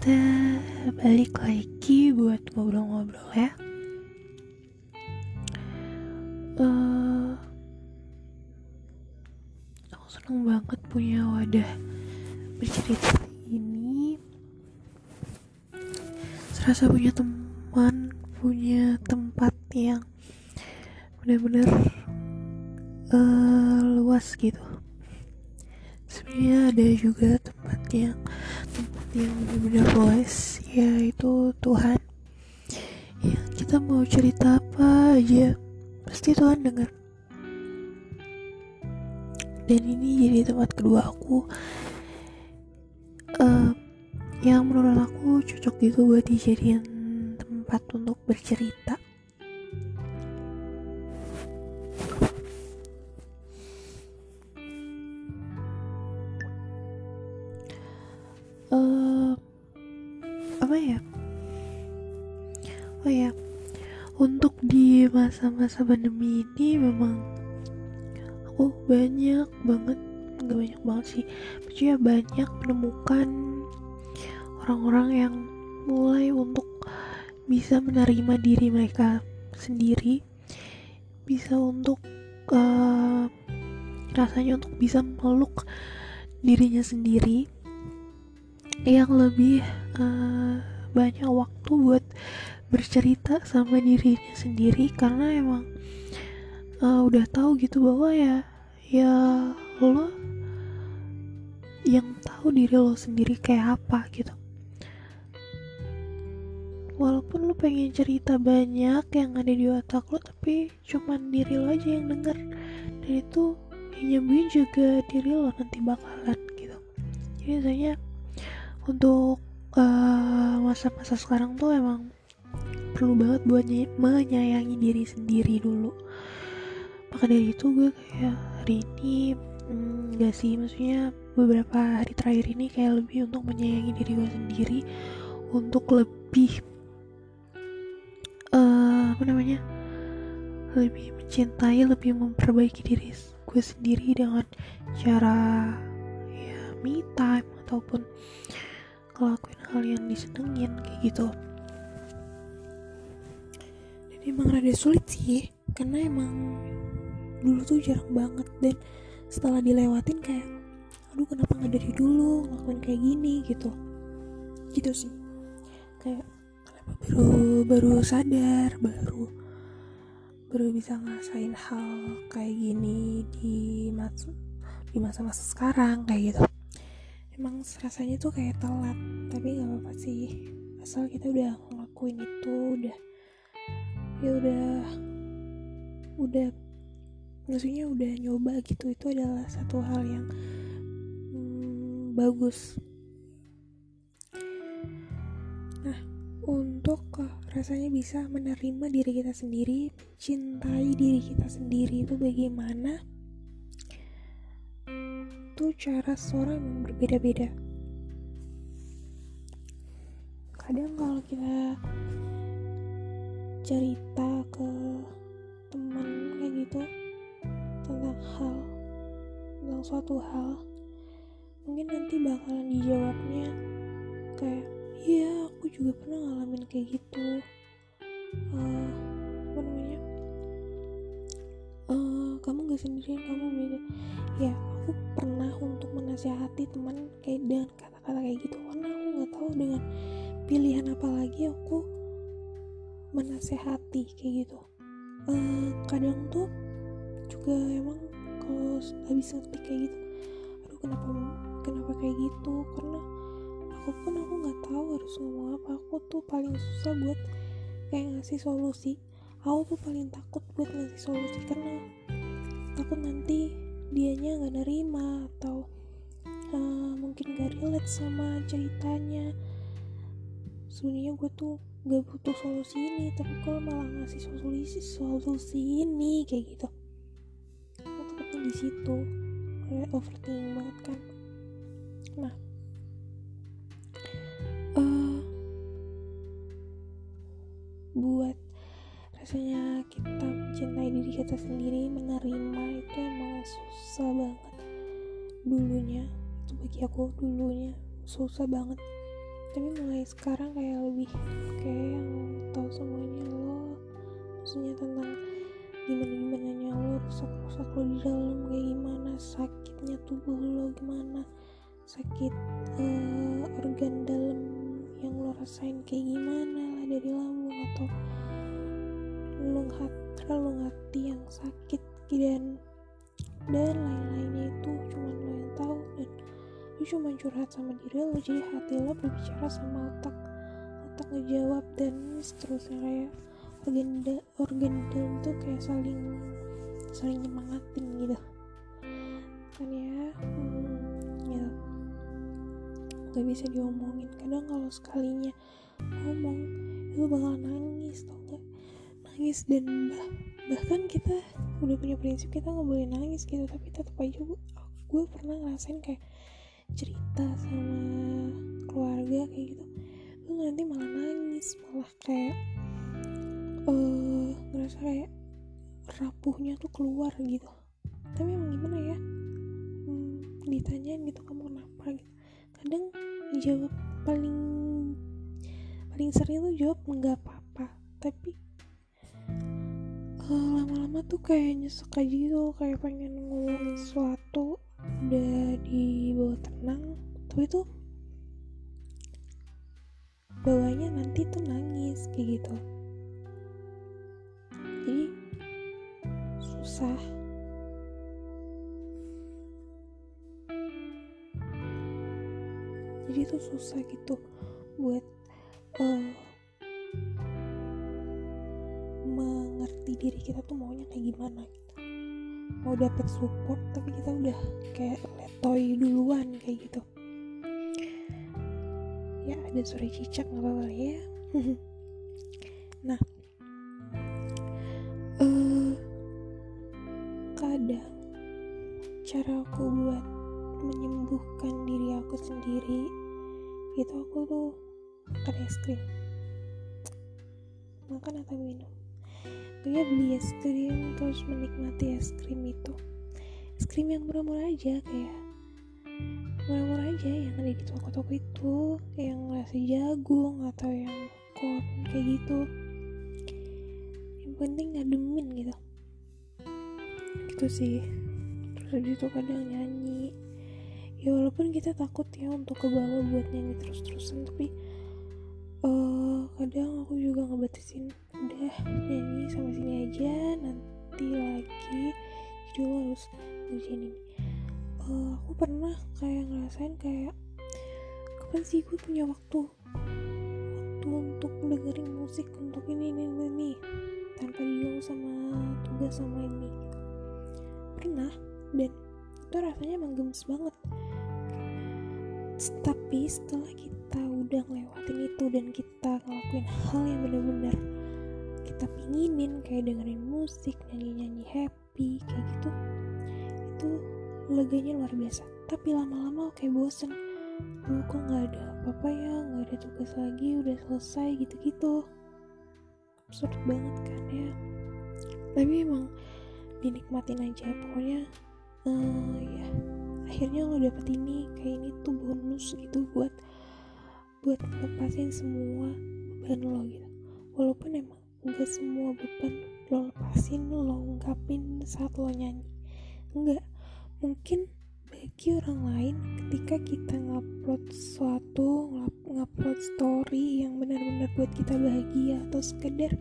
kita balik lagi buat ngobrol-ngobrol ya. Uh, aku seneng banget punya wadah bercerita ini. Serasa punya teman, punya tempat yang benar-benar uh, luas gitu. Sebenarnya ada juga tempat yang yang benar-benar luas yaitu Tuhan. Yang kita mau cerita apa aja pasti Tuhan dengar dan ini jadi tempat kedua aku uh, yang menurut aku cocok gitu buat dijadiin tempat untuk bercerita masa-masa pandemi ini memang aku banyak banget nggak banyak banget sih. Maksudnya banyak menemukan orang-orang yang mulai untuk bisa menerima diri mereka sendiri bisa untuk uh, rasanya untuk bisa meluk dirinya sendiri. Yang lebih uh, banyak waktu buat bercerita sama dirinya sendiri karena emang uh, udah tahu gitu bahwa ya ya lo yang tahu diri lo sendiri kayak apa gitu. Walaupun lo pengen cerita banyak yang ada di otak lo tapi cuman diri lo aja yang denger. Dan itu yang nyembuhin juga diri lo nanti bakalan gitu. Jadi misalnya untuk masa-masa uh, sekarang tuh emang perlu banget buat menyayangi diri sendiri dulu. Maka dari itu gue kayak hari ini hmm, gak sih maksudnya beberapa hari terakhir ini kayak lebih untuk menyayangi diri gue sendiri untuk lebih uh, apa namanya lebih mencintai lebih memperbaiki diri gue sendiri dengan cara ya me time ataupun ngelakuin hal yang disenengin kayak gitu emang rada sulit sih karena emang dulu tuh jarang banget. Dan setelah dilewatin kayak aduh kenapa nggak dari dulu ngelakuin kayak gini? gitu. Gitu sih. Kayak kenapa baru baru sadar baru baru bisa ngerasain hal kayak gini di masa di masa-masa sekarang kayak gitu. Emang rasanya tuh kayak telat tapi nggak apa-apa sih. Asal kita udah ngelakuin itu udah ya udah udah maksudnya udah nyoba gitu. Itu adalah satu hal yang hmm, bagus. Nah untuk rasanya bisa menerima diri kita sendiri mencintai diri kita sendiri itu bagaimana? Itu cara seorang yang berbeda-beda. Kadang kalau kita cerita ke teman kayak gitu tentang hal tentang suatu hal mungkin nanti bakalan dijawabnya kayak iya aku juga pernah ngalamin kayak gitu. Uh, apa namanya? Uh, kamu gak sendirian kamu beda. Ya aku pernah untuk menasihati teman kayak dengan kata-kata kayak gitu karena aku nggak tahu dengan pilihan apa lagi aku menasehati kayak gitu. Uh, kadang tuh juga emang kalau habis ngetik kayak gitu aduh kenapa kenapa kayak gitu? Karena aku pun aku nggak tahu harus ngomong apa. Aku tuh paling susah buat kayak ngasih solusi. Aku tuh paling takut buat ngasih solusi karena takut nanti dianya nggak nerima atau uh, mungkin gak relate sama ceritanya. Sebenarnya gue tuh gak butuh solusi ini tapi kalau malah ngasih solusi solusi ini kayak gitu. Aku takutnya di situ. Kayak overthinking banget kan. Nah. Uh, buat rasanya kita mencintai diri kita sendiri menerima itu emang susah banget. Dulunya itu bagi aku dulunya susah banget tapi mulai sekarang kayak lebih kayak yang tahu semuanya lo maksudnya tentang gimana gimana nya lo rusak rusak lo di dalam kayak gimana sakitnya tubuh lo gimana sakit uh, organ dalam yang lo rasain kayak gimana lah dari lambung atau lo lo hati yang sakit dan dan lain-lainnya itu lu cuma curhat sama diri lo jadi hati lo berbicara sama otak. Otak ngejawab dan seterusnya kayak organ da organ dalam tuh kayak saling saling nyemangatin gitu. Kan ya hmm, ya. Gak bisa diomongin. Kadang kalau sekalinya ngomong itu bakal nangis tau gak nangis dan bah bahkan kita udah punya prinsip kita nggak boleh nangis gitu tapi tetap aja gue pernah ngerasain kayak cerita sama keluarga kayak gitu. Lu nanti malah nangis malah kayak uh, ngerasa kayak rapuhnya tuh keluar gitu. Tapi emang gimana ya? Hmm, ditanyain gitu kamu kenapa? gitu. Kadang jawab paling paling sering tuh jawab nggak apa-apa. Tapi lama lama-lama tuh kayak nyesek aja gitu kayak pengen ngomongin sesuatu udah dibawa tenang tapi tuh bawahnya nanti tuh nangis kayak gitu. Jadi susah. Jadi tuh susah gitu buat uh, mengerti diri kita tuh maunya kayak gimana gitu mau dapet support tapi kita udah kayak letoy duluan kayak gitu. Ya ada suara cicak nggak apa-apa ya. Nah uh, kadang cara aku buat menyembuhkan diri aku sendiri itu aku tuh makan es krim. Makan atau minum dia beli es krim terus menikmati es krim itu. Es krim yang murah-murah aja kayak murah-murah aja yang ada di toko-toko itu yang rasa jagung atau yang corn kayak gitu. Yang penting ngademin gitu. Gitu sih. Terus habis itu kadang nyanyi. Ya walaupun kita takut ya untuk ke bawah buat nyanyi terus-terusan tapi ngerasain kayak kapan sih gue punya waktu? Waktu untuk dengerin musik untuk ini ini ini, ini tanpa diganggu sama tugas sama ini. Pernah dan itu rasanya emang gemes banget. Tapi setelah kita udah ngelewatin itu dan kita ngelakuin hal yang bener-bener kita pinginin kayak dengerin musik nyanyi-nyanyi happy kayak gitu itu leganya luar biasa tapi lama-lama kayak bosen. Lu kok nggak ada apa-apa ya nggak ada tugas lagi udah selesai gitu-gitu. Absurd banget kan ya. Tapi emang dinikmatin aja pokoknya uh, ya akhirnya lo dapet ini kayak ini tuh bonus gitu buat buat lepasin semua beban lo gitu. Walaupun emang enggak semua beban lo lepasin lo ungkapin saat lo nyanyi. Enggak mungkin bagi orang lain ketika kita ngupload sesuatu ngupload story yang benar-benar buat kita bahagia atau sekedar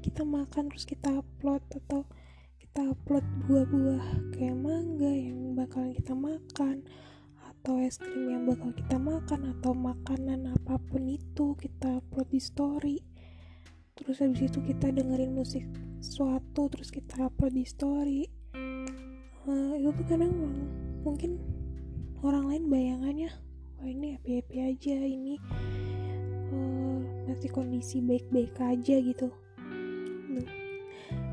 kita makan terus kita upload atau kita upload buah-buah kayak mangga yang bakalan kita makan atau es krim yang bakal kita makan atau makanan apa pun itu kita upload di story. Terus habis itu kita dengerin musik suatu terus kita upload di story. Uh, itu tuh kadang mungkin orang lain bayangannya wah ini happy aja ini uh, kondisi baik-baik aja gitu.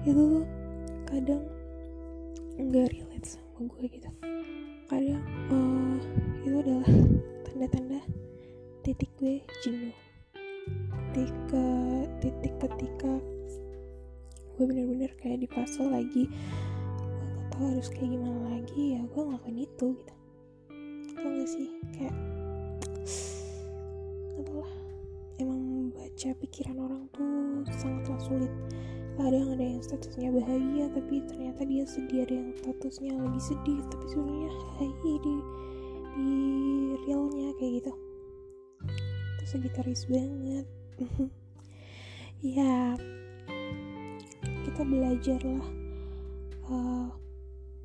Itu tuh kadang nggak relate sama gue gitu. Kadang uh, itu adalah tanda-tanda titik gue jenuh. Ketika titik ketika gue bener-bener kayak di fase lagi gue harus kayak gimana lagi ya gue ngelakuin itu gitu. Tau gak sih? Kayak gak adalah emang membaca pikiran orang tuh sangatlah sulit. Kadang ada yang statusnya bahagia tapi ternyata dia sedih ada yang statusnya lagi sedih tapi sebenarnya hai di di realnya kayak gitu. Itu segitaris banget. Ya kita belajarlah uh,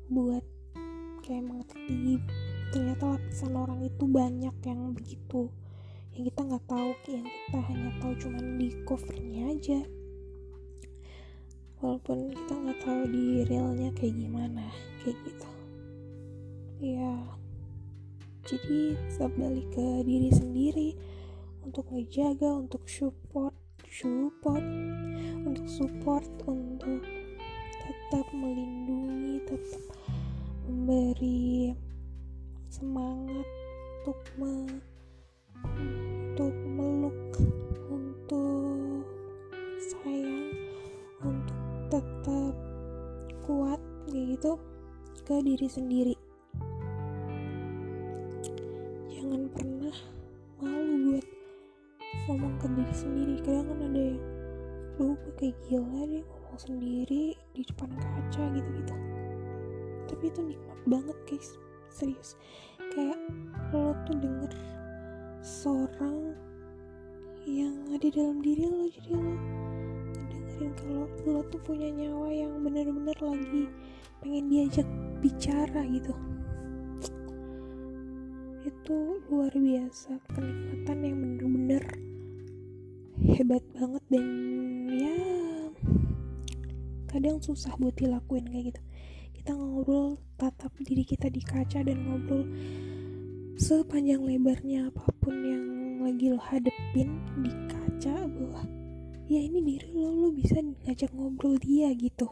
buat kayak mengerti ternyata lapisan orang itu banyak yang begitu. Yang kita nggak tahu yang kita hanya tahu cuman di covernya aja. Walaupun kita nggak tahu di realnya kayak gimana kayak gitu. Ya jadi balik ke diri sendiri untuk ngejaga untuk support support untuk support untuk tetap melindungi tetap memberi semangat untuk me, untuk meluk untuk sayang untuk tetap kuat gitu ke diri sendiri. Jangan pernah malu buat ngomong ke diri sendiri. Kadang kan ada yang lu gue kayak gila deh ngomong sendiri di depan kaca gitu-gitu tapi itu nikmat banget guys. Serius. Kayak lo tuh denger seorang yang ada dalam diri lo jadi lo dengerin kalau lo tuh punya nyawa yang bener-bener lagi pengen diajak bicara gitu. Itu luar biasa kenikmatan yang bener-bener hebat banget dan ya kadang susah buat dilakuin kayak gitu kita ngobrol tatap diri kita di kaca dan ngobrol sepanjang lebarnya apa pun yang lagi lo hadepin di kaca bahwa ya ini diri lo lo bisa ngajak ngobrol dia gitu.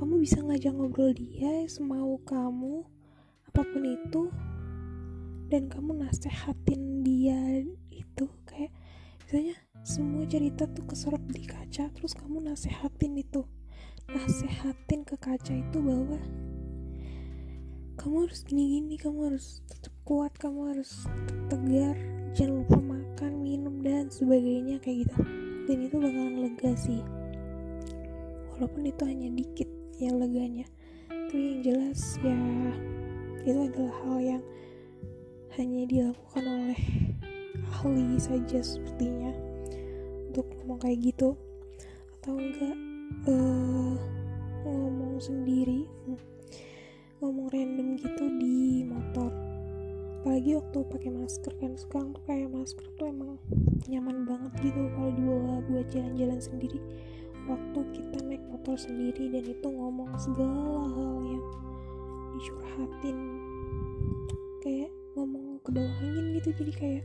Kamu bisa ngajak ngobrol dia semau kamu apa pun itu dan kamu nasehatin dia itu kayak misalnya semua cerita tuh kesorot di kaca terus kamu nasehatin itu nasehatin ke kaca itu bahwa kamu harus gini-gini kamu harus tetap kuat kamu harus tegar jangan lupa makan minum dan sebagainya kayak gitu. Dan itu bakalan lega sih. Walaupun itu hanya dikit yang leganya. Tapi yang jelas ya itu adalah hal yang hanya dilakukan oleh ahli saja sepertinya. Untuk ngomong kayak gitu. Atau enggak uh, ngomong sendiri ngomong random gitu di motor. Apalagi waktu pakai masker kan sekarang tuh kayak masker tuh emang nyaman banget gitu kalau dibawa buat jalan-jalan sendiri. Waktu kita naik motor sendiri dan itu ngomong segala hal yang dicurhatin. Kayak ngomong ke bawah angin gitu jadi kayak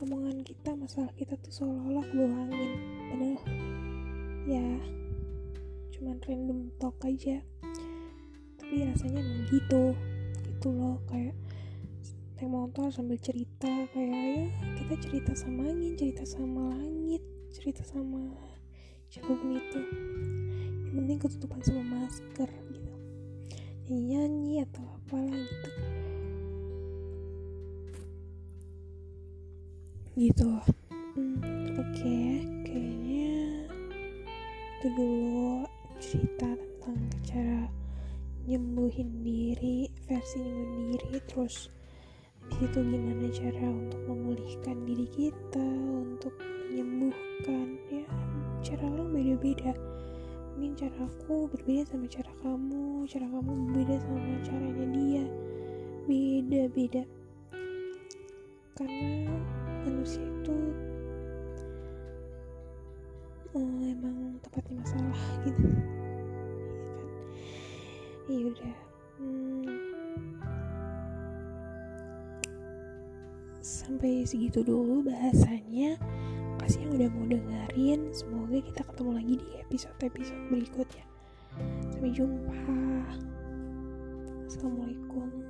omongan kita masalah kita tuh seolah-olah ke bawah angin. Padahal ya cuman random talk aja. Tapi rasanya emang gitu gitu loh. Kayak naik motor sambil cerita kayak ya kita cerita sama angin cerita sama langit cerita sama siapa pun itu yang penting ketutupan sama masker gitu. Nyanyi nyanyi atau apalah gitu. Gitu. Hmm, oke okay. kayaknya itu dulu cerita tentang cara nyembuhin diri versi nyembuhin diri terus itu gimana cara untuk memulihkan diri kita untuk menyembuhkan ya cara orang beda-beda. Mungkin cara aku berbeda sama cara kamu cara kamu berbeda sama caranya dia. Beda-beda. Karena manusia itu uh, emang tempatnya masalah gitu. Ya iya udah. Hmm, sampai segitu dulu bahasanya. Kasih yang udah mau dengerin. Semoga kita ketemu lagi di episode-episode berikutnya. Sampai jumpa. Assalamualaikum